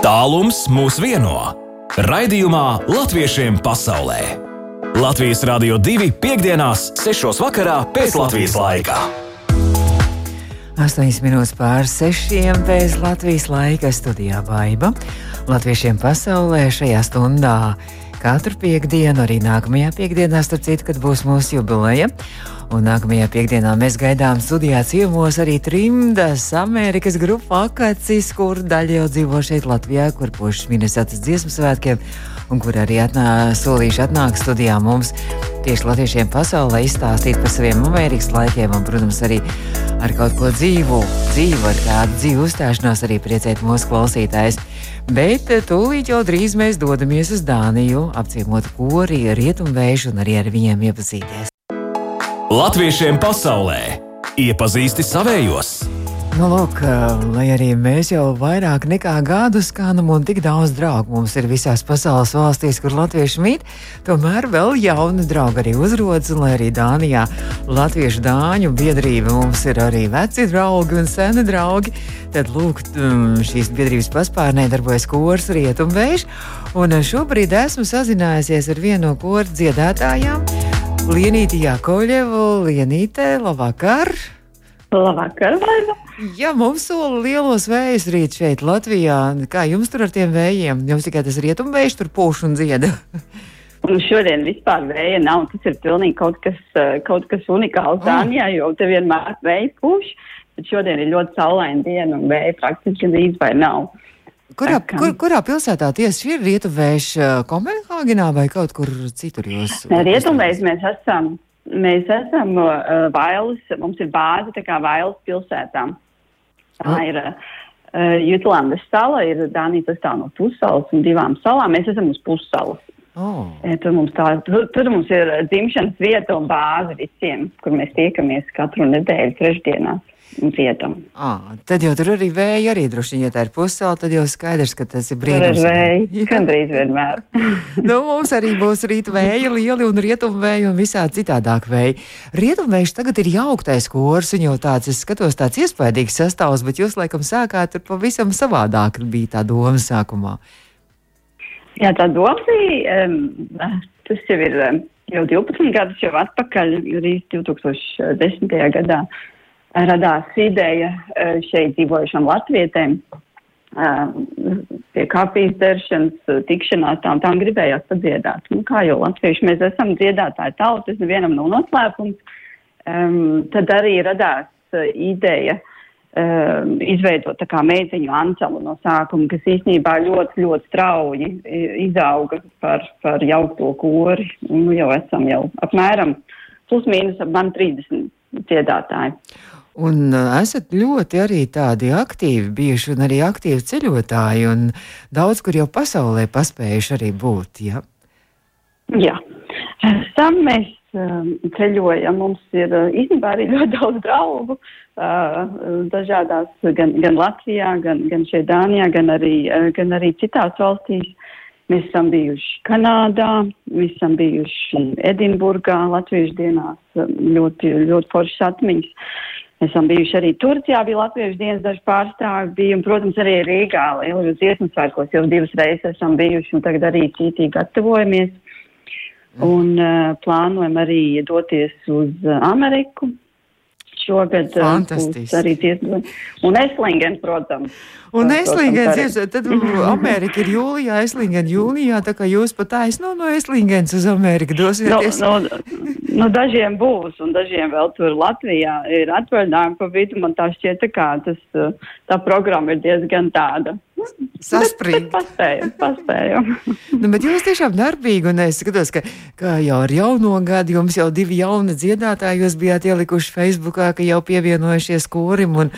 Tālums mūs vieno. Raidījumā Latviešiem pasaulē. Latvijas Rādio 2.5.6. vakarā pēc Latvijas laika. 8 minūtes pār 6 pēc Latvijas laika studijā Baiva. Latviešiem pasaulē šajā stundā katru piekdienu, arī nākamajā piekdienā, starp citu, kad būs mūsu jubileja. Un nākamajā piekdienā mēs gaidām studijā ciemos arī trimdas Amerikas grupu Akacis, kur daļa jau dzīvo šeit Latvijā, kur pušas Minnesotas dziesmu svētkiem, un kur arī atnā, solīši atnāk studijā mums tieši latviešiem pasaulē izstāstīt par saviem Amerikas laikiem, un, protams, arī ar kaut ko dzīvu, dzīvu ar kādu dzīvu uzstāšanos arī priecēt mūsu klausītājus. Bet eh, tūlīt jau drīz mēs dodamies uz Dāniju, apciemot kori, rietumvēju un arī ar viņiem iepazīties. Latviešiem pasaulē iepazīsti savējos! Nu, lūk, lai arī mēs jau vairāk nekā gadu skanam un tik daudz draugu mums ir visās pasaules valstīs, kur latvieši mīt, tomēr vēl jauni draugi arī uzrodas. Un, lai arī Dānijā latviešu dāņu biedrība mums ir arī veci draugi un seni draugi, tad lūk, šīs biedrības paspārnē darbojas kurs Rietumvējš. Un šobrīd esmu sazinājusies ar vienu no kora dziedātājām. Lienīte Jakovļeva, Lienīte, labvakar! Labvakar, Vaiva! Jā, mums sola lielos vējus rīt šeit Latvijā. Kā jums tur ar tiem vējiem? Jums tikai tas rietumvējš tur pūš un dzieda. Un šodien vispār vēja nav. Tas ir pilnīgi kaut kas, eh, kaut kas unikāls Dānijā, oh. jo te vienmēr vēja pūš. Bet šodien ir ļoti saulaina diena un vēja praktiski gandrīz vai nav. Kurā, kur, kurā pilsētā tieši ir rietuvējš Kopenhāgenā vai kaut kur citur? Jūs... Rietuvējs mēs esam. Mēs esam uh, Vailas, mums ir bāze tā kā Vailas pilsētā. Tā oh. ir uh, Jutlandes sala, ir Dānija sastāv no pussalas un divām salām. Mēs esam uz pussalas. Oh. Tur, mums tā, tur, tur mums ir dzimšanas vieta un bāze visiem, kur mēs tiekamies katru nedēļu trešdienās vietam. À, tad jau tur arī vēja, arī droši vien, ja tā ir pusēla, tad jau skaidrs, ka tas ir brīnums. Tur ir vēja, gandrīz vienmēr. nu, mums arī būs rīta vēja, lieli un rietumu vēja un visādi citādāk vēja. Rietumu vējš tagad ir jauktais kurs, un jau tāds, es skatos, tāds iespaidīgs sastāvs, bet jūs laikam sākāt tur pavisam savādāk bija tā doma sākumā. Jā, tā doma bija, um, tas jau ir um, jau 12 gadus jau atpakaļ, arī 2010. gadā radās ideja e, šeit dzīvojušam latvietēm e, pie kafijas dzeršanas, tikšanās, tām, tām gribējās padziedāt. Nu, kā jau latvieši mēs esam dziedātāji tauta, tas nevienam nav noslēpums. Um, tad arī radās ideja um, izveidot tā kā mēdziņu ancelu no sākuma, kas īstenībā ļoti, ļoti strauji izauga par, par jaukto kori. Nu jau esam jau apmēram plus mīnus ap man 30 dziedātāji. Un esat ļoti arī tādi aktīvi bijuši un arī aktīvi ceļotāji, un daudz kur jau pasaulē paspējuši arī būt. Ja? Jā, esam mēs ceļojam. Mums ir īstenībā arī ļoti daudz draugu dažādās, gan, gan Latvijā, gan, gan šeit Dānijā, gan arī, gan arī citās valstīs. Mēs esam bijuši Kanādā, mēs esam bijuši Edinburgā, Latviešu dienās, ļoti, ļoti foršas atmiņas. Esam bijuši arī Turcijā, bija Latviešu dienas daži pārstāvi, bija, un, protams, arī Rīgā, Lielajos dziesmas svētkos jau divas reizes esam bijuši, un tagad arī cītīgi gatavojamies. Un uh, plānojam arī doties uz Ameriku, šogad būs arī dziesma. Un Eslingen, protams. Un Eslingen, tad Amerika ir jūlijā, Eslingen jūnijā, tā kā jūs pat aizno no Eslingens uz Ameriku dosieties. No, no, no dažiem būs, un dažiem vēl tur Latvijā ir atvaļinājumi pa vidu. Man tā šķiet, tā kā tas, tā programma ir diezgan tāda Saspringti. Paspējam, paspējam. nu, bet jūs tiešām darbīgi, un es skatos, ka, ka jau ar jauno gadu jums jau divi jauni dziedātāji jūs bijāt ielikuši Facebookā, ka jau pievienojušies korim, un,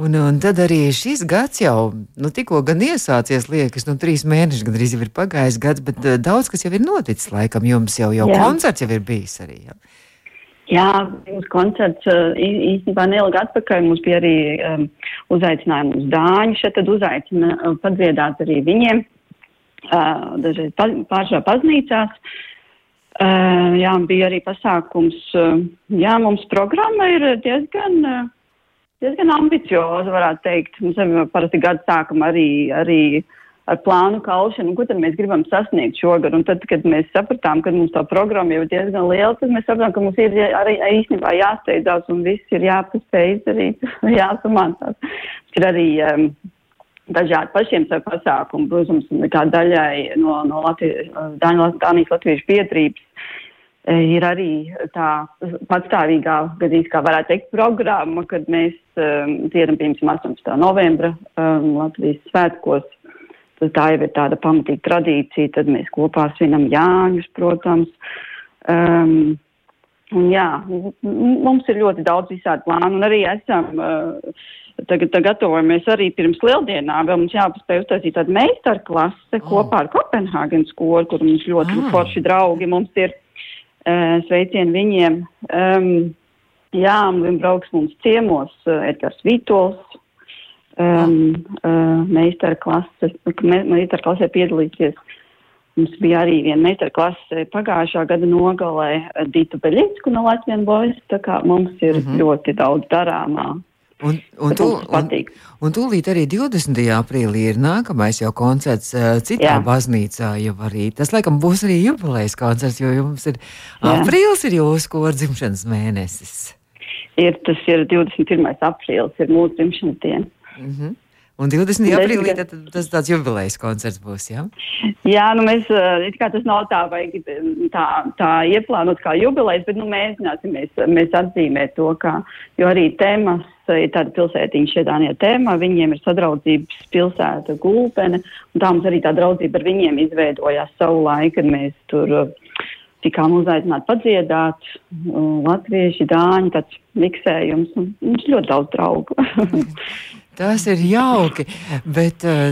un, un tad arī šis gads jau, nu, tikko gan iesācies, liekas, nu, trīs mēneši gandrīz jau ir pagājis gads, bet uh, daudz kas jau ir noticis, laikam, jums jau, jau Jā. koncerts jau ir bijis arī. Jā. Jā, mūsu koncerts īstenībā neilgi atpakaļ mums bija arī um, uzaicinājumi uz Dāņu. Šeit tad uzaicina uh, padziedāt arī viņiem, uh, dažreiz pa, pāršā paznīcās. Uh, jā, bija arī pasākums. Uh, jā, mums programma ir diezgan, uh, diezgan ambicioza, varētu teikt. Mums jau parasti gadu sākam arī, arī ar plānu kaušanu, ko tad mēs gribam sasniegt šogad. Un tad, kad mēs sapratām, ka mums tā programma jau ir diezgan liela, tad mēs sapratām, ka mums ir arī īstenībā jāsteidzās un viss ir jāpaspēj izdarīt, jāsamācās. Ir arī um, dažādi pašiem sev pasākumi, protams, kā daļai no, no Latvijas, Dānijas latviešu biedrības. E, ir arī tā patstāvīgā, gadījumā, kā varētu teikt, programma, kad mēs um, dziedam, piemēram, 18. novembra um, Latvijas svētkos tā jau ir tāda pamatīga tradīcija, tad mēs kopā svinam Jāņus, protams. Um, un jā, mums ir ļoti daudz visādi plānu, un arī esam, uh, tagad gatavojamies arī pirms lieldienām, vēl mums jāpaspēj uztaisīt tādu meistarklase oh. kopā ar Kopenhāgenes skolu, kur mums ļoti ah. forši draugi mums ir. Uh, sveicien viņiem. Um, jā, un brauks mums ciemos uh, Edgars Vītols, um, uh, meistara klases, me, meistara klasē piedalīties. Mums bija arī viena meistara klase pagājušā gada nogalē Dītu Beļinsku no Latvijas Bojas, tā kā mums ir mm -hmm. ļoti daudz darāmā. Un, un, tu, un, un tūlīt arī 20. aprīlī ir nākamais jau koncerts uh, citā Jā. baznīcā. Arī. Tas, laikam, būs arī jubilejas koncerts, jo jums ir Jā. aprīlis ir jūsu kora dzimšanas mēnesis. Ir, tas ir 21. aprīlis, ir mūsu dzimšanas diena. Mm -hmm. Un 20. aprīlī tad, tas tāds jubilejas koncerts būs, jā? Jā, nu mēs, kā tas nav tā, vai tā, tā ieplānot kā jubilejas, bet, nu, mēģināsim mēs, mēs atzīmēt to, kā, jo arī tēmas ir tāda pilsētiņa šedānie tēma, viņiem ir sadraudzības pilsēta gulpene, un tā mums arī tā draudzība ar viņiem izveidojās savu laiku, kad mēs tur tikām uzaicināti padziedāt, latvieši, dāņi, tāds miksējums, un mums ļoti daudz draugu. Tas ir jauki, bet uh,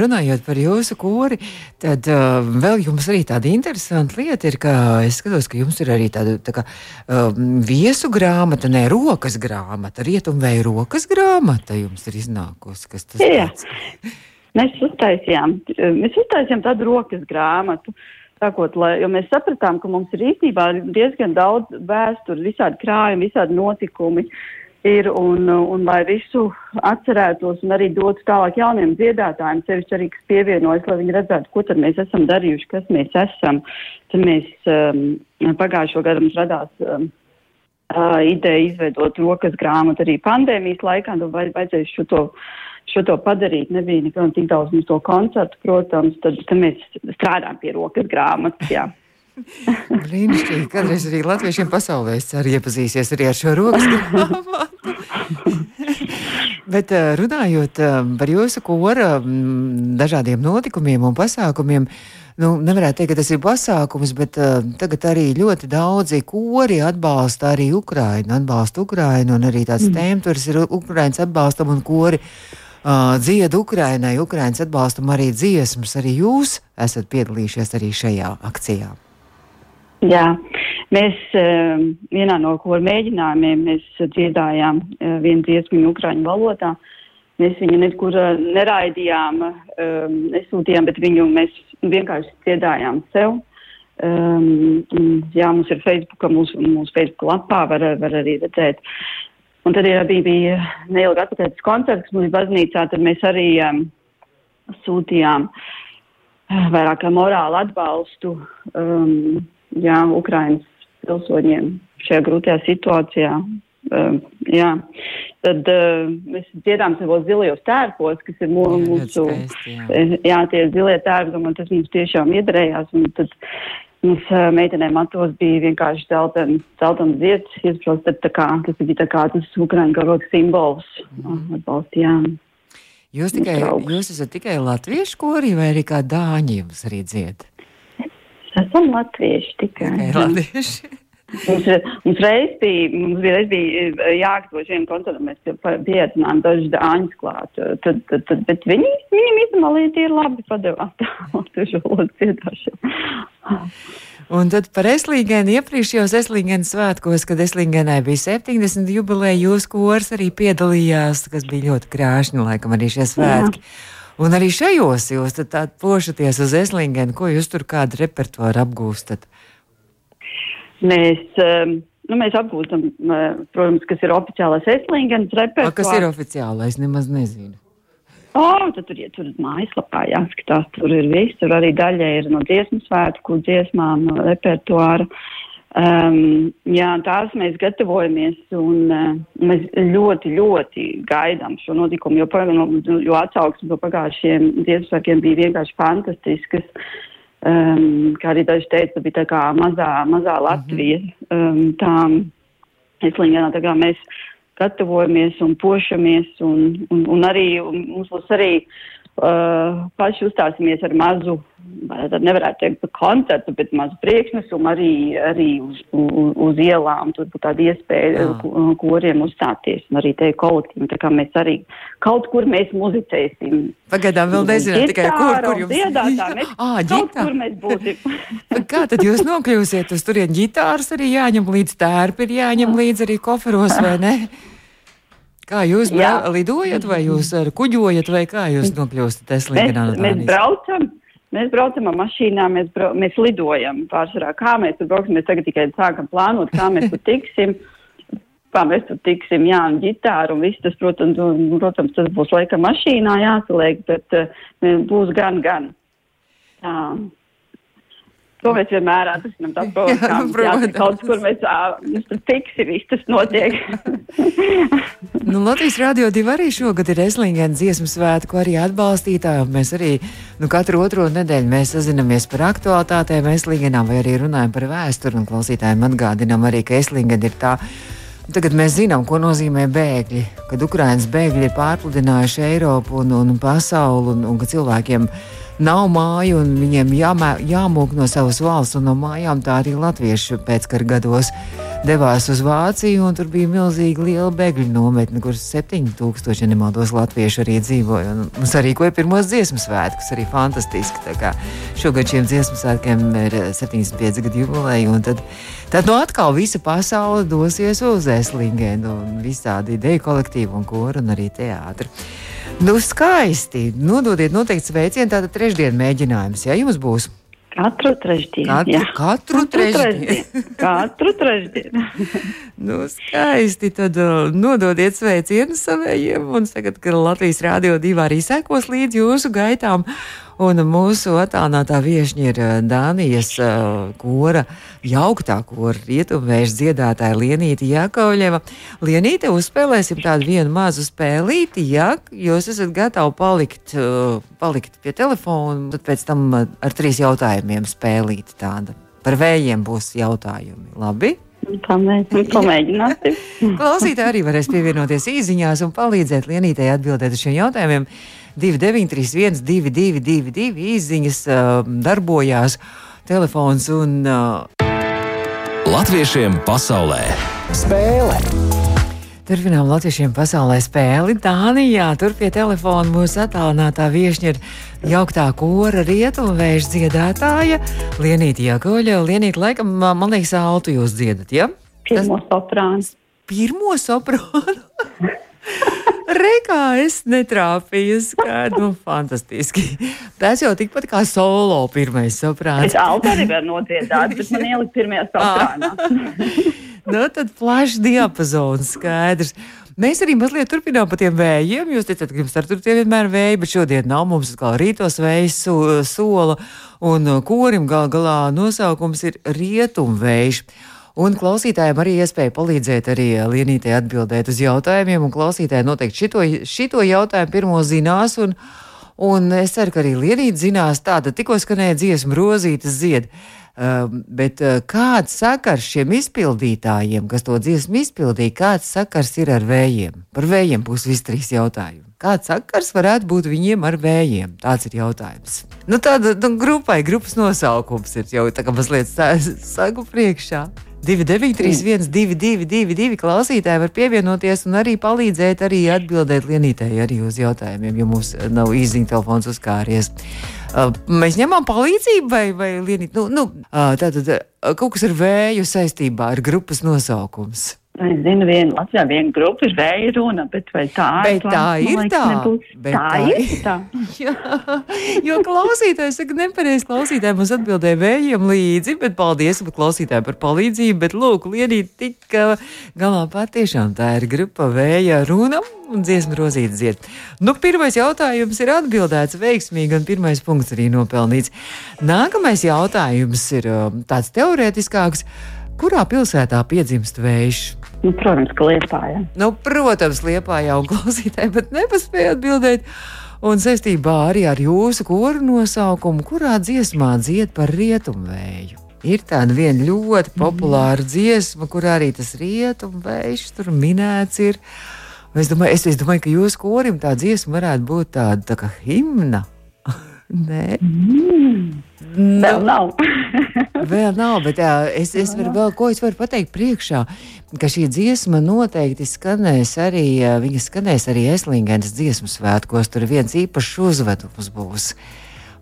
runājot par jūsu kori, tad uh, vēl jums arī tāda interesanta lieta ir, ka es skatos, ka jums ir arī tāda tā kā, uh, viesu grāmata, ne rokas grāmata, rietumvēja rokas grāmata jums ir iznākusi. Kas tas Jā. Mēs uztaisījām, mēs uztaisījām tādu rokas grāmatu. Sākot, lai, jo mēs sapratām, ka mums ir īstenībā diezgan daudz vēsturi, visādi krājumi, visādi notikumi. Uh, ir un, un lai visu atcerētos un arī dotu tālāk jauniem dziedātājiem, sevišķi arī, kas pievienojas, lai viņi redzētu, ko tad mēs esam darījuši, kas mēs esam. Tad mēs um, pagājušo gadu mums radās um, uh, ideja izveidot rokas grāmatu arī pandēmijas laikā, tad vajadzēja šo to, šo to padarīt. Nebija nekam tik daudz mums to koncertu, protams, tad, tad mēs strādājam pie rokas grāmatas, jā. Brīnišķīgi. Kādreiz arī latviešiem pasaulē es ceru iepazīsies arī ar šo rokas grāmatu. Bet eh, runājot eh, par jūsu kora dažādiem notikumiem un pasākumiem, nu, nevarētu teikt, ka tas ir pasākums, bet uh, tagad arī ļoti daudzi kori atbalsta arī Ukrainu, atbalsta Ukrainu, un arī tāds mm. tēmturs ir Ukrainas atbalstam un kori uh, dzied Ukrainai, Ukrainas atbalstam arī dziesmas. Arī jūs esat piedalījušies arī šajā akcijā. Jā, mēs uh, vienā no kora mēģinājumiem mēs dziedājām uh, vienu dziesmu ukraiņu valodā. Mēs viņu nekur uh, neraidījām, um, nesūtījām, bet viņu mēs vienkārši dziedājām sev. Um, jā, mums ir Facebook, mūsu, mūsu Facebook lapā var, var arī redzēt. Un tad ir, bija, bija neilgi atpakaļ koncerts mums baznīcā, tad mēs arī um, sūtījām vairāk kā morālu atbalstu. Um, jā, Ukrainas pilsoņiem šajā grūtajā situācijā. Uh, jā, tad uh, mēs dziedām savos zilajos tērpos, kas ir mūsu, mūsu jā. jā, tie zilie tērpi, un tas mums tiešām iedarējās. Un tad mums uh, meitenēm atos bija vienkārši celtam, celtam zieds, iesprostat tā kā, tas bija tā kā tas Ukraiņu karoga simbols. Mm. Atbalstījām. Jūs, tikai, jūs esat tikai latviešu kori vai arī kā dāņi jums arī dzied? Esam latvieši tikai. tikai latvieši. Mums, mums reiz bija, mums bija, reiz bija eh, jāgatavo šiem koncertam, mēs pieaicinājām dažus dāņus klāt, tad, tad, tad, bet viņi, viņiem izmalīti ir labi padevāt tā latviešu valodu cietošanu. Un tad par Eslīgēnu iepriekšējos Eslīgēnas svētkos, kad Eslīgēnai bija 70 jubileja, jūs kors arī piedalījās, kas bija ļoti krāšņi, laikam arī šie svētki. Jā. Un arī šajos jūs tā pošaties uz Eslingenu, ko jūs tur kādu repertuāru apgūstat? Mēs, um, nu, mēs apgūstam, uh, protams, kas ir oficiālais Eslingenas repertuārs. Kas ir oficiālais, nemaz nezinu. Oh, tad tur, ja tur mājaslapā jāskatās, tur ir viss, tur arī daļai ir no dziesmu svētku dziesmām, repertuāra. Um, jā, tās mēs gatavojamies un uh, mēs ļoti, ļoti gaidām šo notikumu, jo, jo atsauksmes no pagājušiem dziesmu svētkiem bija vienkārši fantastiskas. Um, kā arī daži teica, bija tā kā mazā, mazā Latvija. Um, tā, es līnijā, tā kā mēs gatavojamies un pošamies, un, un, un arī un mums būs arī uh, paši uzstāsimies ar mazu, tad nevarētu teikt par koncertu, bet mazu priekšnesumu arī, arī uz, uz, uz ielām. Tur būtu tāda iespēja ah. kuriem uzstāties un arī te kolektīvi. Tā kā mēs arī kaut kur mēs muzicēsim. Pagaidām vēl nezināt tikai kur, kur jums dziedātā. Mēs ah, kaut ģitā. kur mēs būsim. Kā tad jūs nokļūsiet uz turien ģitāras arī jāņem līdz tērpi, ir jāņem līdz arī koferos vai ne? Kā jūs Jā. lidojat, vai jūs kuģojat, vai kā jūs nokļūstat Eslingenā Dānijas? Mēs braucam, mēs braucam ar mašīnām, mēs, brau, mēs lidojam pārsvarā. Kā mēs tur brauksim, mēs tagad tikai sākam plānot, kā mēs tur tiksim. Kā mēs tur tiksim, jā, un ģitāru un viss tas, protams, un, protams, tas būs laikam mašīnā jāsaliek, bet uh, būs gan, gan. Tā. To mēs vienmēr atrisinām. Tas, protams, kaut kur mēs, tur tiksim, viss tas notiek. nu, Latvijas Rādio 2 arī šogad ir Eslingena dziesmu svētku arī atbalstītāji. Mēs arī nu, katru otro nedēļu mēs sazinamies par aktualitātēm Eslingenā vai arī runājam par vēsturi un klausītājiem atgādinām arī, ka Eslingena ir tā. Tagad mēs zinām, ko nozīmē bēgļi. Kad Ukraiņas bēgļi ir pārpludinājuši Eiropu un, un pasauli, un, un ka cilvēkiem ir nav māju un viņiem jāmē, jāmūk no savas valsts un no mājām. Tā arī latvieši pēckara gados devās uz Vāciju, un tur bija milzīgi liela bēgļu nometne, kur 7000, ja nemaldos, latvieši arī dzīvoja. Un mums arī koja pirmos dziesmu svētkus, arī fantastiski. Šogad šiem dziesmu svētkiem ir 75 gadu jubileja, un tad, tad no atkal visa pasaule dosies uz Eslingenu, un visādi ideju kolektīvu un koru un arī teātru. Nu, skaisti. Nododiet noteikti sveicienu. Tātad trešdien mēģinājums, ja jums būs. Katru trešdienu. Katru, jā. katru, katru trešdienu. trešdienu. katru trešdienu. nu, skaisti. Tad uh, nododiet sveicienu savējiem. Un tagad, kad Latvijas Rādio 2 arī sekos līdz jūsu gaitām. Un mūsu attālinātā viesņa ir eh, Dānijas uh, kora, jauktā kora rietumvēža dziedātāja Lienīta Jakovļeva. Lienīte, uzspēlēsim tādu vienu mazu spēlīti, ja jūs esat gatavi palikt, uh, palikt pie telefona, tad pēc tam ar trīs jautājumiem spēlīt tāda. Par vējiem būs jautājumi. Labi? Pamēģināsim. Klausītāji arī varēs pievienoties īsiņās un palīdzēt Lienītei atbildēt uz šiem jautājumiem. 293, 222, izziņas darbojās telefons un. Latviešiem pasaulē spēle! Turpinām Latvijiem pasaulē spēli. Dānijā tur pie telefona mūsu attālinātā viesņa ir jauktā kora rietumvēža dziedātāja Lienīta Jakoļa. Lienīta, laikam, man liekas, altu jūs dziedat, ja? Pirmo soprānu. Pirmo soprānu? Reikā es netrāpīju. Skaidrs, nu, fantastiski. Tas jau tikpat kā solo pirmais soprāns. Es altari varu nodziedāt, bet man ielikt pirmajā soprānā. nu, tad plašs diapazons, skaidrs. Mēs arī mazliet turpinām par tiem vējiem. Jūs teicat, ka jums tur vienmēr ir vēji, bet šodien nav mums kā rītos vējas so, sola, un korim gal galā nosaukums ir rietumvējš. Un klausītājiem arī iespēja palīdzēt arī Lienītei atbildēt uz jautājumiem, un klausītāji noteikti šito, šito jautājumu pirmo zinās. Un, un es ceru, ka arī Lienīte zinās, tāda tikko skanēja dziesma rozītas zied. Uh, bet uh, kāds sakars šiem izpildītājiem, kas to dziesmu izpildīja, kāds sakars ir ar vējiem? Par vējiem būs visi trīs jautājumi. Kāds sakars varētu būt viņiem ar vējiem? Tāds ir jautājums. Nu, tāda nu, grupai, grupas nosaukums ir jau tā kā mazliet sagu priekšā. 293, 222, klausītāji var pievienoties un arī palīdzēt, arī atbildēt Lienītei arī uz jautājumiem, jo mums nav īziņa telefons uzkāries. Uh, mēs ņemam palīdzību, vai, vai Lienīt, nu, nu, uh, tātad uh, kaut kas ar vēju saistībā ar grupas nosaukums. Es zinu, viena Latvijā viena grupa ir vēja runa, bet vai tā bet ir? tā ir liekas, tā. Bet Tā tā ir tā. Jā, jo klausītājs saka, nepareizi klausītāji mums atbildēja vējiem līdzi, bet paldies klausītājiem par palīdzību. Bet, lūk, Lienīt tika galā patiešām tā ir grupa vēja runa un dziesma rozīta dzied. Nu, pirmais jautājums ir atbildēts veiksmīgi, un pirmais punkts arī nopelnīts. Nākamais jautājums ir um, tāds teorētiskāks. Kurā pilsētā piedzimst vējš? Nu, protams, ka liepā, jā. Nu, protams, liepā jau klausītāji, bet nepaspēja atbildēt. Un saistībā arī ar jūsu koru nosaukumu, kurā dziesmā dzied par rietumvēju. Ir tāda viena ļoti populāra dziesma, kur arī tas rietumvējš tur minēts. Ir. Es domāju, es, es domāju, ka jūsu korim tā dziesma varētu būt tāda tā kā himna. Nē, Mm. Vēl nav. Vēl nav, bet jā, es, es varu vēl ko es varu pateikt priekšā, ka šī dziesma noteikti skanēs arī, viņa skanēs arī Eslingenes dziesmu svētkos. Tur viens īpašs uzvedums būs.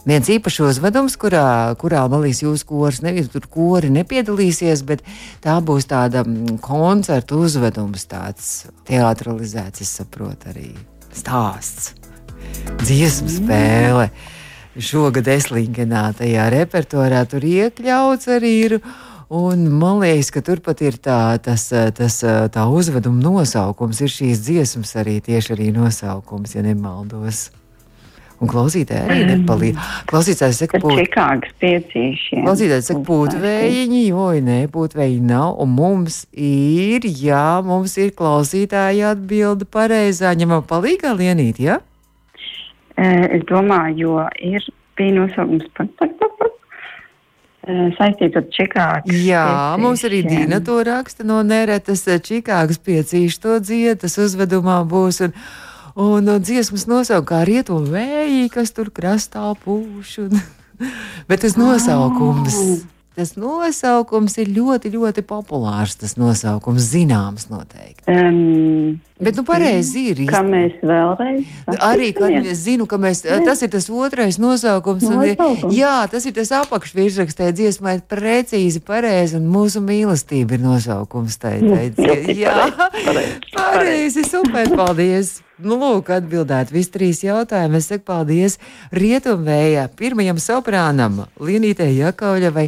Viens īpašs uzvedums, kurā, kurā liekas, jūsu kurs nevis tur kori nepiedalīsies, bet tā būs tāda mm, koncerta uzvedums, tāds teatralizēts, es saprotu, arī stāsts, dziesmu spēle. Šogad Eslingenā tajā repertuārā tur iekļauts arī ir. Un man liekas, ka turpat ir tā, tas, tas, tā uzveduma nosaukums, ir šīs dziesmas arī tieši arī nosaukums, ja nemaldos. Un klausītāji arī nepalīdz. Klausītājs saka, pūt, Čikāgas piecīšiem. klausītājs saka, pūtvējiņi, oi, nē, pūtvējiņi nav. Un mums ir, jā, mums ir klausītāji atbilda pareizā, ņemam palīgā lienīt, jā? Ja? Es domāju, jo ir bija nosaukums saistīts ar Čikāgas. Jā, mums arī piecīšiem. Dīna to raksta no neretas Čikāgas piecīšu to dziedas, uzvedumā būs. Un, un, un dziesmas nosaukt kā rietumu vēji, kas tur krastā pūš. Un, bet tas nosaukums. Tas nosaukums ir ļoti, ļoti populārs. Tas nosaukums zināms noteikti. Um, Bet, nu, pareizi ir. kā mēs vēlreiz. Arī, kad es zinu, ka mēs, tas ir tas otrais nosaukums. Un, Nosaukums. jā, tas ir tas apakšvirsrakstē dziesmā, ir precīzi pareizi, un mūsu mīlestība ir nosaukums. Tai, tai, jā, pareizi, super, paldies. Nu, lūk, atbildēt visi trīs jautājumi. Es saku paldies Rietumvējā, pirmajam soprānam, Lienītei Jakauļavai.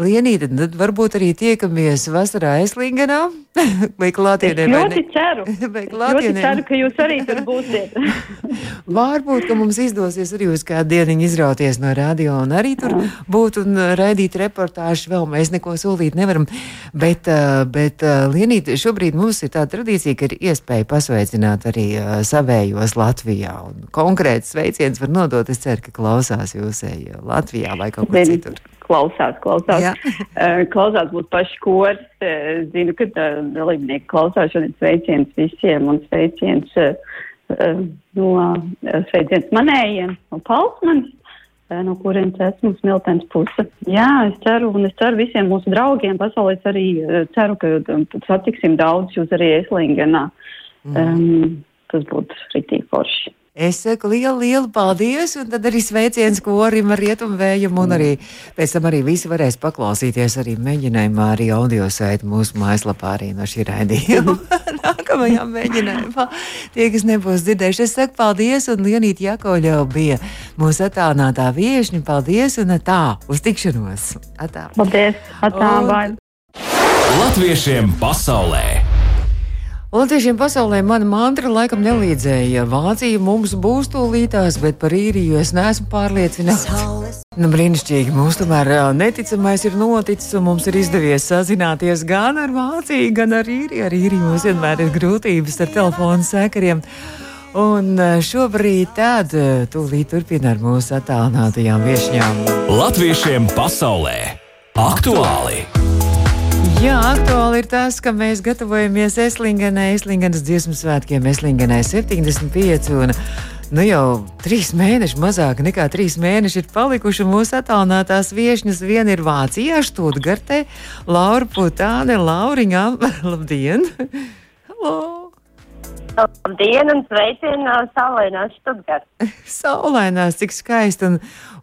Lienīte, tad varbūt arī tiekamies vasarā Eslingenā vai Es klātienē. vai ļoti ceru. Vai Es ļoti klātienē? ceru, ka jūs arī tur būsiet. Varbūt, ka mums izdosies arī uz kādu dienu izrauties no radio un arī tur būt un raidīt reportāžu. Vēl mēs neko solīt nevaram. Bet, uh, bet uh, Lienīt, šobrīd mums ir tā tradīcija, ka ir iespēja pasveicināt arī uh, savējos Latvijā. Un konkrēts sveiciens var nodot. Es ceru, ka klausās jūsēji Latvijā vai kaut kur citur. Klausās, klausās. Eh, klausās būs paši kurs. Eh, Es zinu, ka eh, dalībnieki klausās šodien sveiciens visiem un sveiciens eh, eh, no eh, sveiciens manējiem, no Palsmanis, eh, no kurienes esmu smiltens puse. Jā, es ceru, un es ceru visiem mūsu draugiem pasaulē, es arī eh, ceru, ka eh, satiksim daudz jūs arī Eslingenā. Um, tas būtu rītīgi forši. Es saku lielu, lielu paldies, un tad arī sveiciens korim ar rietumvējam, un arī pēc tam arī visi varēs paklausīties arī mēģinājumā, arī audio saiti mūsu mājaslapā arī no šī raidījuma. Nākamajā mēģinājumā tie, kas nebūs dzirdējuši, es saku paldies, un Lienīta Jakoļo bija mūsu attālinātā viešņa. Paldies, un tā, uz tikšanos! Atā. Paldies! Atā, Un-. Latviešiem pasaulē! Latviešiem pasaulē mana mantra laikam nelīdzēja. Vācija mums būs tūlītās, bet par īriju es neesmu pārliecināts. Nu, brīnišķīgi. Mums tomēr neticamais ir noticis, un mums ir izdevies sazināties gan ar Vāciju, gan ar īriju. Ar īriju mums vienmēr ir grūtības ar telefonu sakariem. Un šobrīd tad tūlīt turpina ar mūsu attālinātajām viesņām. Latviešiem pasaulē! Aktuāli! Jā, aktuāli ir tas, ka mēs gatavojamies Eslingenai, Eslingenas dziesmu svētkiem, Eslingenai 75. Un, nu jau trīs mēneši, mazāk nekā trīs mēneši ir palikuši. Mūsu attālinātās viesņas viena ir Vācijā, Štūtgartē, Laura Putāne, Lauriņā. Labdien! Hello! Labdien un sveicienu no saulainās Stuttgart. Saulainās, cik skaisti. Un,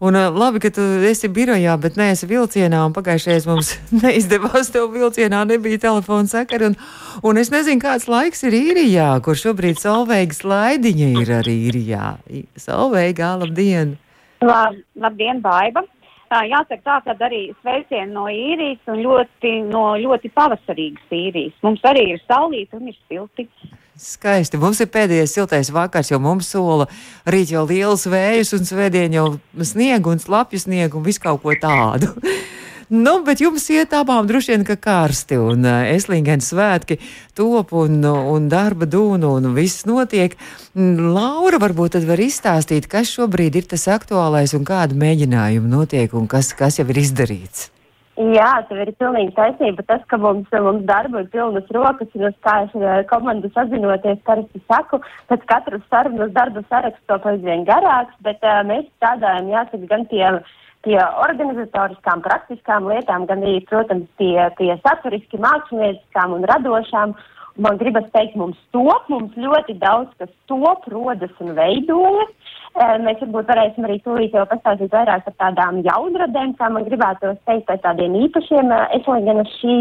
un uh, labi, ka tu esi birojā, bet neesi vilcienā. Un pagājušajā mums neizdevās tev vilcienā, nebija telefona sakara. Un, un es nezinu, kāds laiks ir īrijā, kur šobrīd Solveigas laidiņa ir arī īrijā. Solveigā, labdien! Lab, labdien, Baiba! Jāsaka tā, ka arī sveicieni no īrijas un ļoti, no ļoti pavasarīgas īrijas. Mums arī ir saulīti un ir silti. Skaisti. Mums ir pēdējais siltais vakars, jo mums sola rīt jau liels vējus un svētdien jau sniegu un slapju sniegu un visu kaut ko tādu. Nu, bet jums iet abām droši vien, ka karsti un uh, eslīgēns svētki top un, un darba dūnu un viss notiek. Laura varbūt tad var izstāstīt, kas šobrīd ir tas aktuālais un kāda mēģinājuma notiek un kas, kas jau ir izdarīts. Jā, tev ir pilnīgi taisnība. Tas, ka mums, mums darba ir pilnas rokas, un es kā es komandu sazinoties, parasti saku, pēc katras sarunas darba saraksts to aizvien garāks, bet uh, mēs strādājam, jāsaka, gan pie pie organizatoriskām, praktiskām lietām, gan arī, protams, pie, pie saturiski mākslinieckām un radošām. Man gribas teikt, mums top, mums ļoti daudz kas top, rodas un veidojas. Mēs varbūt varēsim arī tūlīt jau pastāstīt vairāk par tādām jaunradēm, kā man gribētu teikt, par tādiem īpašiem eslīgenas šī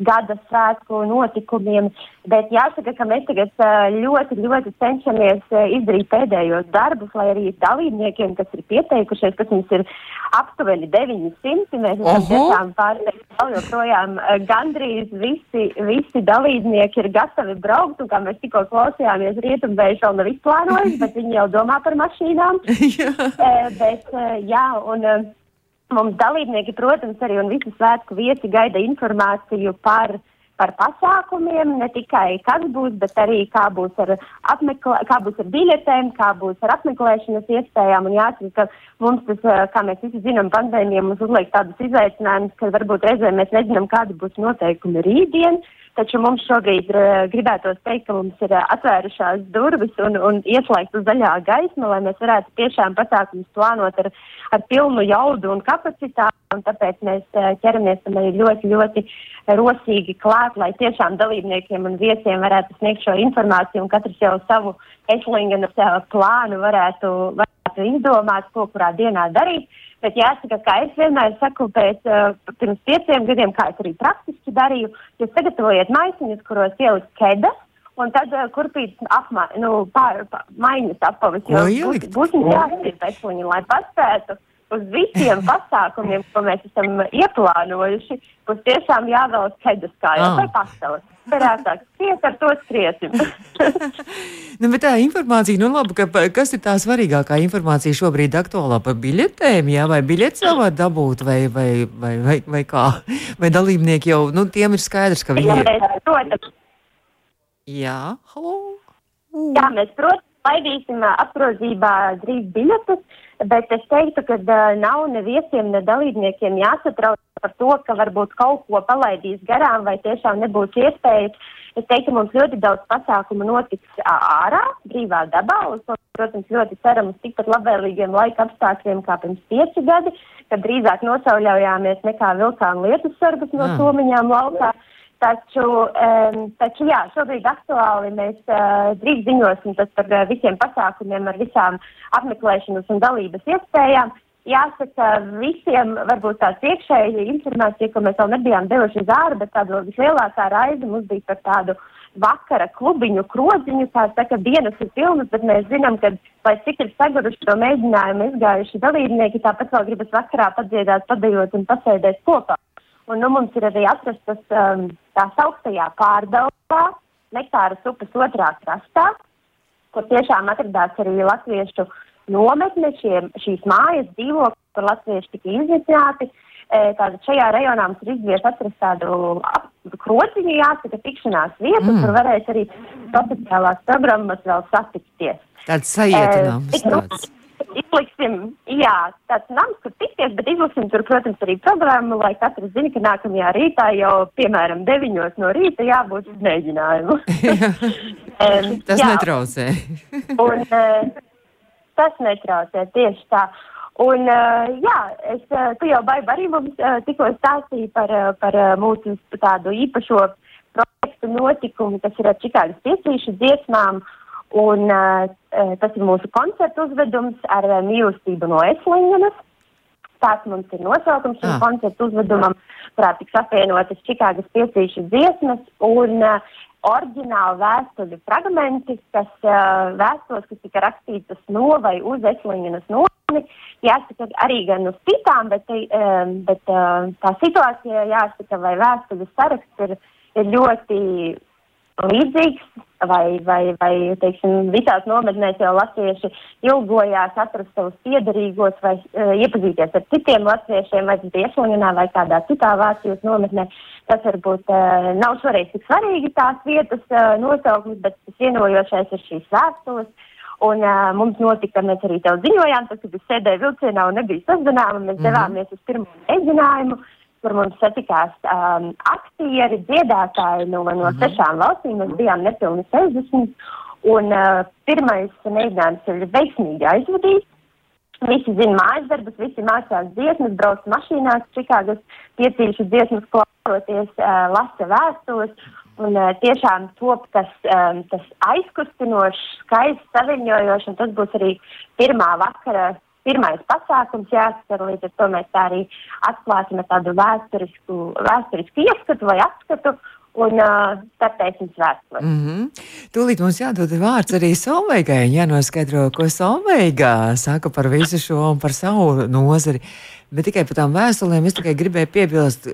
gada svētku notikumiem. Bet jāsaka, ka mēs tagad ļoti, ļoti cenšamies izdarīt pēdējos darbus, lai arī dalībniekiem, kas ir pieteikušies, kas mums ir aptuveni 900, mēs esam tiešām pārsteigti. Vēl joprojām gandrīz visi, visi dalībnieki ir gatavi braukt, un kā mēs tikko klausījāmies, rietumvējuši vēl nav izplānojis, bet viņi jau domā par mašīnām. bet, jā, un, Mums dalībnieki, protams, arī un visi svētku viesi gaida informāciju par, par pasākumiem, ne tikai kas būs, bet arī kā būs ar, apmeklē, kā būs ar biļetēm, kā būs ar apmeklēšanas iespējām. Un jāsaka, ka mums tas, kā mēs visi zinām, pandēmija mums uzliek tādus izaicinājumus, ka varbūt reizēm mēs nezinām, kādi būs noteikumi rītdien. Taču mums šobrīd gribētos teikt, ka mums ir atvērušās durvis un, un ieslēgta zaļā gaisma, lai mēs varētu tiešām pasākumus plānot ar ar pilnu jaudu un kapacitāti, un tāpēc mēs eh, ķeramies tam arī ļoti, ļoti rosīgi klāt, lai tiešām dalībniekiem un viesiem varētu sniegt šo informāciju, un katrs jau savu eslingenas plānu varētu, varētu izdomāt, ko kurā dienā darīt. Bet jāsaka, kā es vienmēr saku, pēc uh, pirms pieciem gadiem, kā es arī praktiski darīju, jūs sagatavojiet maisiņus, kuros ielikt kedas, un tad uh, kurpīt apma, nu, pār, pār, maiņas apavas, jo būs, būs jāsaka pēcliņi, lai paspētu uz visiem pasākumiem, ko mēs esam ieplānojuši, būs tiešām jāvēlas kedas kā jau par pasauli. Varētāk, tiek ar to skriesim. nu, bet tā informācija, nu labi, ka, kas ir tā svarīgākā informācija šobrīd aktuālā par biļetēm, jā, vai biļetes jau var dabūt, vai, vai, vai, vai, vai kā? Vai dalībnieki jau, nu, tiem ir skaidrs, ka viņi ir. Protams, Jā, halo! Jā, mēs, protams, laidīsim apgrozībā drīz biļetes, bet es teiktu, ka nav ne viesiem, ne dalībniekiem jāsatrauc par to, ka varbūt kaut ko palaidīs garām vai tiešām nebūs iespējas. Es teiktu, mums ļoti daudz pasākumu notiks ārā, brīvā dabā, un, protams, ļoti ceram uz tikpat labvēlīgiem laika apstākļiem kā pirms pieci gadi, kad drīzāk nosauļaujāmies nekā vilkām lietus sargus no somiņām laukā. Mm. Taču, um, taču jā, šobrīd aktuāli mēs uh, drīz ziņosim par uh, visiem pasākumiem, ar visām apmeklēšanas un dalības iespējām. Jāsaka, visiem varbūt tāds iekšēji informācija, ko mēs vēl nebijām devuši uz ārā, bet tāda vislielākā raiza mums bija par tādu vakara klubiņu krodziņu. Tā saka, dienas ir pilnas, bet mēs zinām, ka, lai cik ir saguruši to mēģinājumu izgājuši dalībnieki, tāpat vēl gribas vakarā padziedāt, padējot un pasēdēt kopā. Un nu, mums ir arī atrastas um, tā sauktajā pārdaugā, Nektāras upes otrā krastā, kur tiešām atradās arī latviešu nometne, šie, šīs mājas dzīvokļi, kur latvieši tika iznīcināti. E, tātad šajā rajonā mums ir izdevies atrast tādu krociņu, jāsaka, tikšanās vietu, mm. kur varēs arī oficiālās programmas vēl satikties. Tāds sajietinājums. E, tāds izliksim, jā, tāds nams, kur tikties, bet izliksim tur, protams, arī programmu, lai katrs zina, ka nākamajā rītā jau, piemēram, deviņos no rīta jābūt uz mēģinājumu. um, tas jā. netraucē. un, uh, tas netraucē, tieši tā. Un, uh, jā, es, uh, tu jau, Baiba, arī mums uh, tikko stāstīji par, uh, par uh, mūsu tādu īpašo projektu notikumu, kas ir ar Čikāgas piecīšu dziesmām. Un, uh, tas ir mūsu koncertu uzvedums ar uh, mīlestību no Eslingenas. Tāds mums ir nosaukums šim ah. koncertu uzvedumam, kurā tiks apvienotas Čikāgas piecīšu dziesmas un uh, oriģināli vēstuļu fragmenti, kas uh, vēstules, kas tika rakstītas no vai uz Eslingenas noni, jāsaka arī gan uz citām, bet, um, bet uh, tā situācija, jāsaka, vai vēstuļu saraksts ir, ir ļoti līdzīgs, vai, vai, vai teiksim, visās nometnēs jau latvieši ilgojās atrast savus piedarīgos vai uh, iepazīties ar citiem latviešiem, vai tas bija Iesloņinā vai kādā citā Vācijas nometnē. Tas varbūt uh, nav šoreiz tik svarīgi tās vietas uh, nosaukums, bet tas vienojošais ir šīs vēstules. Un uh, mums notika, mēs arī tev ziņojām, tas, kad es sēdēju vilcienā un nebija sazināma, mēs mm -hmm. devāmies uz pirmo mēģinājumu. Uh, kur mums satikās um, aktieri, dziedātāji no, no mm -hmm. sešām valstīm. Mēs bijām nepilni 60. Un uh, pirmais mēģinājums ir veiksmīgi aizvadīts. Visi zina mājas darbus, visi mācās dziesmas, brauc mašīnās, Čikāgas piecīšu dziesmas klausoties, uh, lasa vēstules. Un uh, tiešām top tas, um, tas aizkustinošs, skaists, saviņojošs, un tas būs arī pirmā vakara pirmais pasākums jāskar, līdz ar to mēs tā arī atklāsim tādu vēsturisku, vēsturisku ieskatu vai apskatu. Un uh, startēsim vēstuli. Mm -hmm. Tūlīt mums jādod vārds arī Solveigai. Jānoskaidro, ko Solveiga saka par visu šo un par savu nozari. Bet tikai par tām vēstulēm es tikai gribēju piebilst,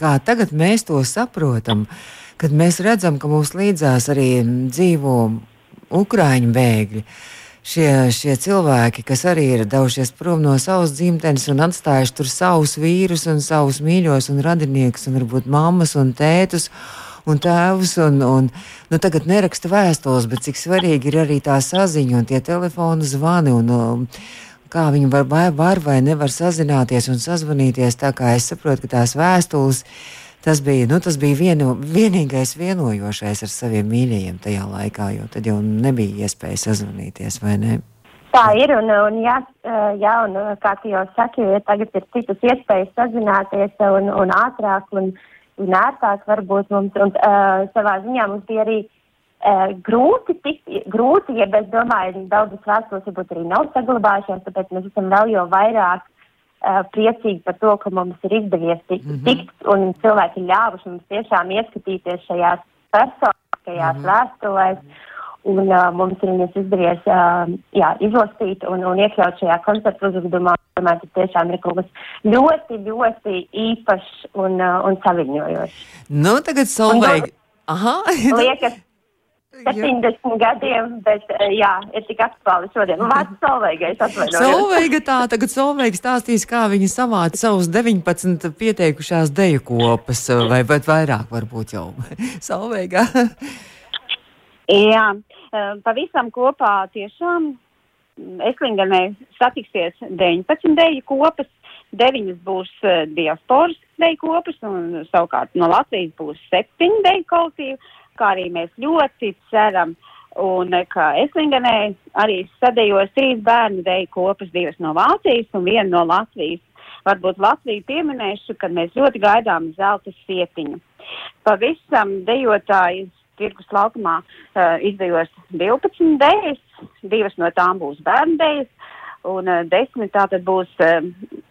kā tagad mēs to saprotam, kad mēs redzam, ka mums līdzās arī dzīvo Ukraiņu bēgļi. Uh, šie, šie cilvēki, kas arī ir devušies prom no savas dzimtenes un atstājuši tur savus vīrus un savus mīļos un radiniekus, un varbūt mammas un tētus. Un tēvs, un, un nu, tagad neraksta vēstules, bet cik svarīgi ir arī tā saziņa un tie telefona zvani. Un, um, kā viņi var, var vai nevar sazināties un sazvanīties. Tā kā es saprotu, ka tās vēstules uh, Tas bija, nu, tas bija vienu, vienīgais vienojošais ar saviem mīļajiem tajā laikā, jo tad jau nebija iespēja sazvanīties, vai ne? Tā ir, un, un jā, jā, un kā tu jau saki, tagad ir citas iespējas sazināties un, un ātrāk un, un ērtāk varbūt mums, un uh, savā ziņā mums bija arī uh, grūti, tikt, grūti, ja es domāju, daudzas vēstules varbūt arī nav saglabājušās, tāpēc mēs esam vēl jau vairāk priecīgi par to, ka mums ir izdevies tikt, mm -hmm. tikt un cilvēki ir ļāvuši mums tiešām ieskatīties šajās personiskajās mm -hmm. vēstulēs. Un uh, mums ir izdevies uh, jā, izlasīt un, un iekļaut šajā koncertu uzvedumā. Domāju, tas tiešām ir kaut kas ļoti, ļoti īpašs un, uh, un saviņojošs. Nu, tagad Solveig. Aha. liekas, 70 gadiem, bet eh, jā, ir tik aktuāli šodien. Nu, vārds Solveigai, es atvainojos. Solveiga tā, tagad Solveiga stāstīs, kā viņa savāca savus 19 pieteikušās deju kopas, vai pat vairāk varbūt jau. Solveiga. jā, eh, pavisam kopā tiešām Eslinganē satiksies 19 deju kopas, 9 būs eh, diasporas deju kopas, un savukārt no Latvijas būs 7 deju kolektīvi kā arī mēs ļoti ceram. Un kā Eslingenē arī sadējos trīs bērnu deju kopas, divas no Vācijas un viena no Latvijas. Varbūt Latviju pieminēšu, kad mēs ļoti gaidām zelta sietiņu. Pavisam dejotāji tirgus laukumā uh, izdejos 12 dejas, divas no tām būs bērnu dejas, un uh, desmit tātad būs uh,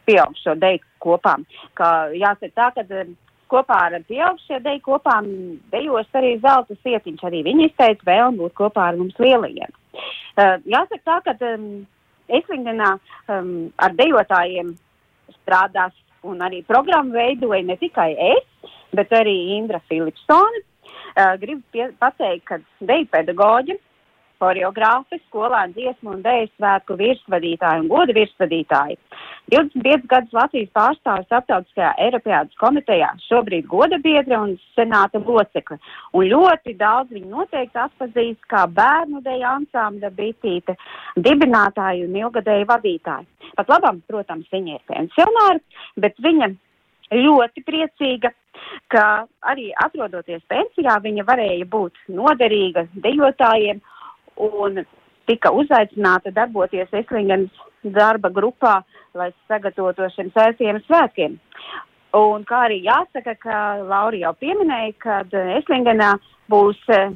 pieaugšo deju kopām. Kā jāsaka tā, ka uh, kopā ar pieaugušie deju kopām dejos arī zelta sietiņš. Arī viņi izteica vēlmu būt kopā ar mums lielajiem. Uh, jāsaka tā, ka um, Eslingenā um, ar dejotājiem strādās un arī programmu veidoja ne tikai es, bet arī Indra Filipsone. Uh, gribu pateikt, ka deju pedagoģi horeogrāfi, skolēnu dziesmu un dēļu svētku virsvadītāji un goda virsvadītāji. 25 gadus Latvijas pārstāvis starptautiskajā Eiropēdas komitejā, šobrīd goda biedra un senāta locekle. Un ļoti daudz viņu noteikti atpazīst kā bērnu dēļu ansambļa bitīte, dibinātāju un ilgadēju vadītāju. Pat labam, protams, viņa ir pensionāra, bet viņa ļoti priecīga, ka arī atrodoties pensijā, viņa varēja būt noderīga dejotājiem un tika uzaicināta darboties Eslingenas darba grupā, lai sagatavotu šiem sēsiem svētkiem. Un kā arī jāsaka, ka Laura jau pieminēja, ka Eslingenā būs uh,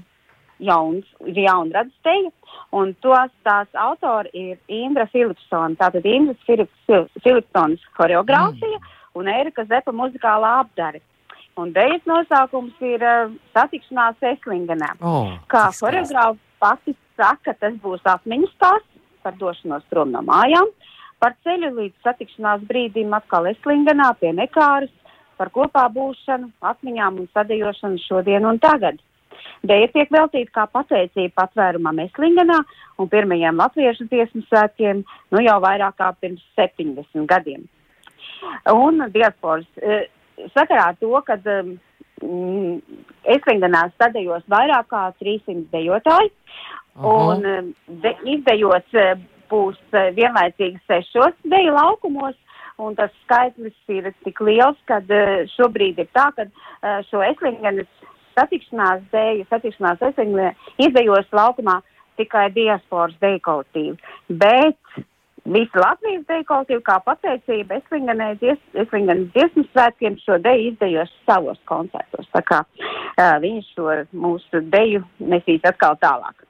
jauns, jauna radsteja, un tos tās autori ir Indra Filipsona, tātad Indras Filipsonas choreogrāfija mm. un Erika Zepa muzikālā apdare. Un dēļas nosaukums ir uh, satikšanās Eslingenā. Oh, Kā choreogrāfa pati saka, tas būs atmiņas stāsts par došanos prom no mājām, par ceļu līdz satikšanās brīdim atkal Eslingenā pie Nekāras, par kopā būšanu, atmiņām un sadejošanu šodien un tagad. Dēļa tiek veltīta kā pateicība patvērumam Eslingenā un pirmajiem latviešu dziesmu svētkiem, nu jau vairāk kā pirms 70 gadiem. Un diasporas eh, sakarā ar to, ka um, Eslingenā sadējos vairāk kā 300 dejotāji, un um, de, izdejots uh, būs uh, vienlaicīgi sešos deju laukumos, un tas skaitlis ir tik liels, ka šobrīd ir tā, ka šo Eslingenas satikšanās dēļu, satikšanās Eslingenā izdejos laukumā tikai diasporas deju kolektīvi. Bet Visa Latvijas deju kolektīva kā pateicība Eslingenas dziesmu svētkiem šo deju izdejos savos koncertos. Tā kā uh, viņi šo mūsu deju nesīs atkal tālāk.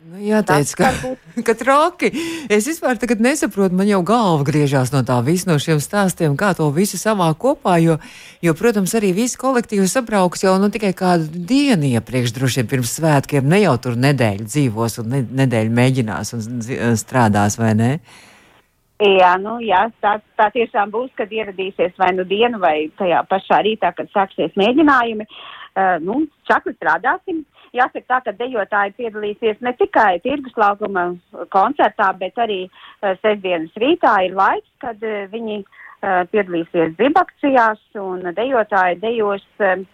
Nu, jāteic, ka, ka traki. Es vispār nesaprotu, man jau galva griežās no tā visa, no šiem stāstiem, kā to visu savā kopā, jo, jo protams, arī visi kolektīvi sabrauks jau nu, tikai kādu dienu iepriekš, droši vien pirms svētkiem, ne jau tur nedēļu dzīvos un ne, nedēļu mēģinās un strādās, vai ne? Jā, nu, jā tā, tā tiešām būs, kad ieradīsies vai nu dienu vai tajā pašā rītā, kad sāksies mēģinājumi. Uh, nu, čakli strādāsim. Jāsaka tā, ka dejotāji piedalīsies ne tikai tirgus laukuma koncertā, bet arī uh, sestdienas rītā ir laiks, kad uh, viņi uh, piedalīsies dzibakcijās un dejotāji dejos. Uh,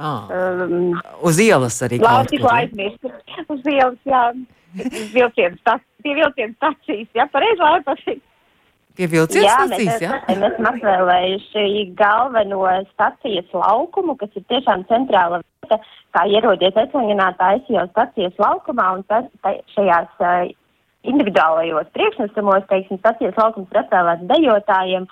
Ah, um, uz ielas arī. Labi, tikko aizmirst. Uz ielas, jā. Uz vilcienu stacijas, pie vilcienu stacijas, jā, pareizi, labi pateikt. Pie vilcienu stacijas, jā? Mēs esam atvēlējuši galveno stacijas laukumu, kas ir tiešām centrāla vieta, kā ierodies tā es jau stacijas laukumā, un tas šajās uh, individuālajos priekšnesumos, teiksim, stacijas laukums ir atvēlēts dejotājiem,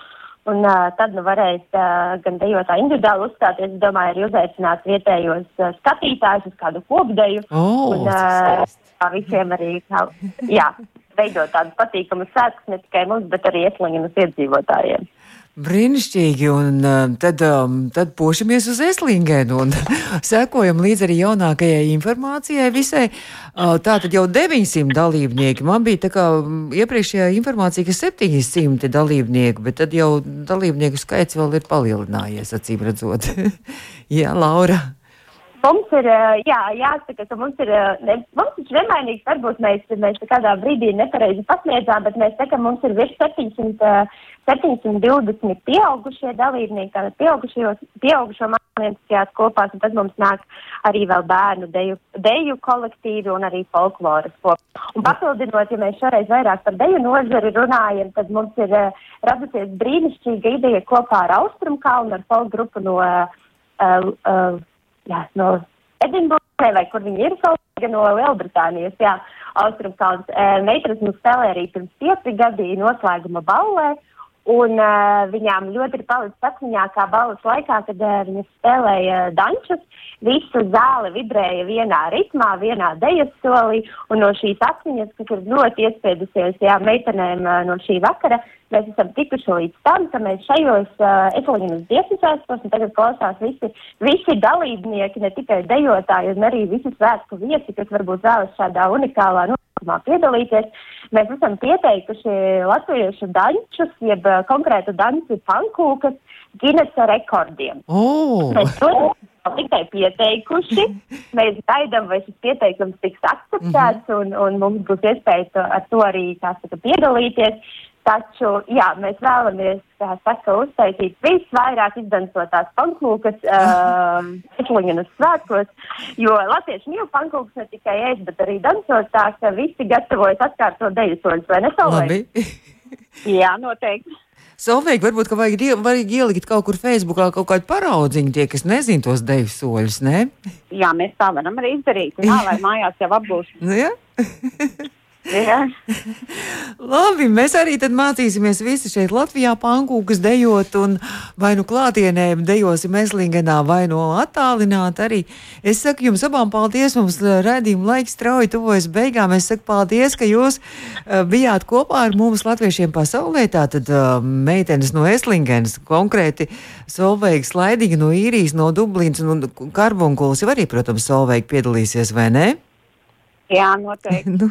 Un uh, tad nu, varēs uh, gan dejotāji individuāli uzstāties, es domāju, arī uzaicināt vietējos uh, skatītājus uz kādu kopdeju. Oh, un uh, visiem arī kā, jā, veidot tādus patīkamus svētkus ne tikai mums, bet arī Eslingenas iedzīvotājiem. Brīnišķīgi, un uh, tad, um, tad pošamies uz Eslingenu un sekojam līdz arī jaunākajai informācijai visai. Uh, tā tad jau 900 dalībnieki. Man bija tā kā iepriekšējā informācija, ka 700 dalībnieku, bet tad jau dalībnieku skaits vēl ir palielinājies, acīm redzot. Jā, Laura. Mums ir, jā, jāsaka, ka mums ir, ne, mums ir nemainīgs, varbūt mēs, mēs kādā brīdī nepareizi pasniedzām, bet mēs sakam, mums ir virs 700, 720 pieaugušie dalībnieki, tātad pieaugušo mākslinieckajās kopās, un tad mums nāk arī vēl bērnu deju, deju kolektīvi un arī folkloras kopā. Un papildinot, ja mēs šoreiz vairāk par deju nozari runājam, tad mums ir radusies brīnišķīga ideja kopā ar Austrumkalnu, ar folk grupu no uh, uh, jā, no Edinburgas, vai kur viņi ir, kaut no Lielbritānijas, jā, Austrumkalns. E, meitenes mums spēlē arī pirms pieci gadi noslēguma ballē, un uh, viņām ļoti ir palicis atmiņā, kā balvas laikā, kad uh, viņas spēlēja dančus, visu zāli vibrēja vienā ritmā, vienā dejas solī, un no šīs atmiņas, kas ir ļoti iespēdusies, jā, meitenēm uh, no šī vakara, mēs esam tikuši līdz tam, ka mēs šajos uh, dziesmu svētkos, un tagad klausās visi, visi dalībnieki, ne tikai dejotāji, un arī visi svētku viesi, kas varbūt vēlas šādā unikālā notikumā piedalīties. Mēs esam pieteikuši latviešu dančus, jeb uh, konkrētu danci pankūkas Ginesa rekordiem. Oh. Mēs to tikai pieteikuši. Mēs gaidām, vai šis pieteikums tiks akceptēts, -hmm. un, un mums būs iespēja to, ar to arī saka, piedalīties. Taču, jā, mēs vēlamies, kā saka, uztaisīt visvairāk izdansotās pankūkas uh, Esliņas svētkos, jo latvieši mīl pankūkas ne tikai ēst, bet arī dansot tā, ka visi gatavojas atkārtot deju soļus, vai ne, Labi. jā, noteikti. Solveig, varbūt, ka vajag, vajag ielikt kaut kur Facebookā kaut kādu paraudziņu tie, kas nezin tos deju soļus, ne? Jā, mēs tā varam arī izdarīt, jā, lai mājās jau apgūst. Nu, jā? Jā. Labi, mēs arī mācīsimies visi šeit Latvijā pankūkas dejot un vai nu klātienē dejosim Eslingenā vai no attālināt arī. Es saku jums abām paldies, mums redzījuma laiks strauji tuvojas beigām. Es saku paldies, ka jūs uh, bijāt kopā ar mums latviešiem pasaulē. Tātad uh, meitenes no Eslingenas, konkrēti Solveiga Slaidīga no Īrijas, no Dublīnas un Karbunkulis jau arī, protams, Solveiga piedalīsies, vai ne? Jā, noteikti. nu,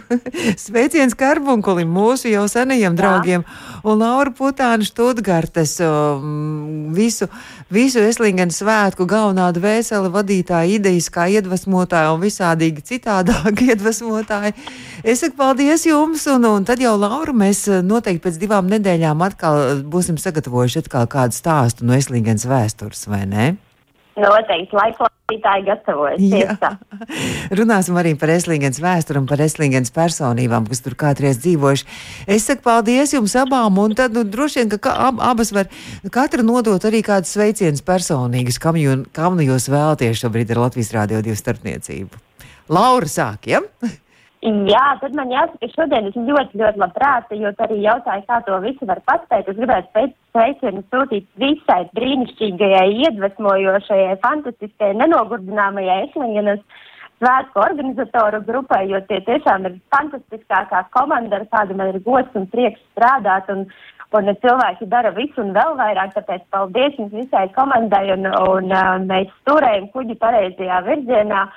sveiciens Karbunkulim, mūsu jau senajiem Jā. draugiem, un Laura Putāna Študgartes, um, visu, visu Eslingenu svētku galvenā dvēsele vadītāja, idejas kā iedvesmotāja un visādīgi citādāk iedvesmotāja. Es saku paldies jums, un, un tad jau, Laura, mēs uh, noteikti pēc divām nedēļām atkal būsim sagatavojuši atkal kādu stāstu no Eslingenas vēstures, vai ne? Noteikti, laiklaicītāji gatavojas. Runāsim arī par Eslīgas vēsturi un par Eslīgas personībām, kas tur kādreiz dzīvojuši. Es saku paldies jums abām, un tad nu, droši vien, ka ab, abas var katra nodot arī kādus sveicienus personīgus, kam, jū, kam nu jūs vēlaties šobrīd ar Latvijas Rādio 2 starpniecību. Laura sāk, ja? Jā, tad man jāsaka, ka šodien es ļoti, ļoti labprāt, jo arī jautāju, kā to visu var paspēt. Es gribētu sveicienu sūtīt visai brīnišķīgajai, iedvesmojošajai, fantastiskajai, nenogurdināmajai Eslingenas svētku organizatoru grupai, jo tie tiešām ir fantastiskākā komanda, ar kādu man ir gods un prieks strādāt. Un, un cilvēki dara visu un vēl vairāk, tāpēc paldies jums visai komandai un, un mēs turējam kuģi pareizajā virzienā.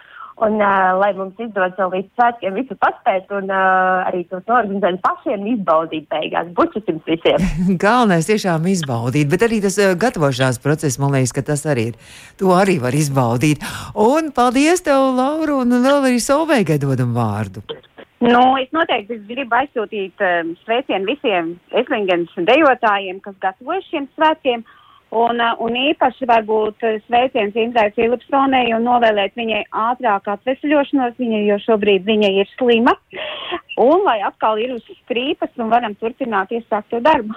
Un, uh, lai mums izdodas vēl līdz svētkiem visu paspēt un uh, arī to organizēt pašiem, izbaudīt beigās. Bučus jums visiem! Galvenais tiešām izbaudīt, bet arī tas uh, gatavošanās process, man liekas, ka tas arī ir. To arī var izbaudīt. Un paldies tev, Laura, un vēl arī Solveigai dodam vārdu. Nu, es noteikti gribu aizsūtīt um, sveicienu visiem Eslingens dejotājiem, kas gatavojas šiem svētkiem. Uh, Un, un īpaši varbūt sveiciens Indrai Filipsonai un novēlēt viņai ātrāk atvesļošanos, viņa, jo šobrīd viņa ir slima. Un lai atkal ir uz strīpas un varam turpināt iesākto darbu.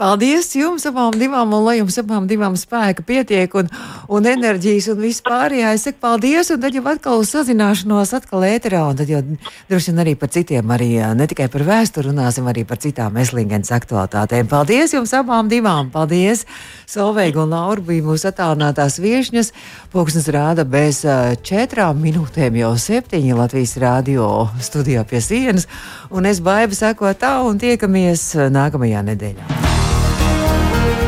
Paldies jums abām divām, un lai jums abām divām spēka pietiek un, un enerģijas un vispārējā. Es saku paldies, un tad jau atkal uz sazināšanos, atkal ēterā, un tad jau droši vien arī par citiem, arī ne tikai par vēsturi runāsim, arī par citām Eslingens aktualitātēm. Paldies jums abām divām! Paldies! Solveiga un Laura bija mūsu attālinātās viešņas. Pūksnes rāda bez četrām minūtēm jau septiņi Latvijas radio studijā pie sienas, un es baidu sekot tā un tiekamies nākamajā nedēļā.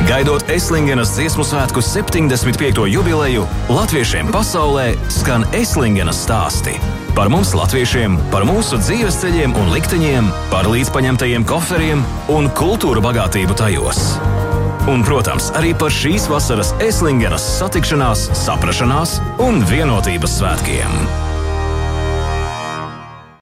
Gaidot Eslingenas dziesmu svētku 75. jubileju, latviešiem pasaulē skan Eslingenas stāsti. Par mums, latviešiem, par mūsu dzīves ceļiem un likteņiem, par līdzpaņemtajiem koferiem un kultūra bagātību tajos. Un, protams, arī par šīs vasaras Eslingenas satikšanās, saprašanās un vienotības svētkiem.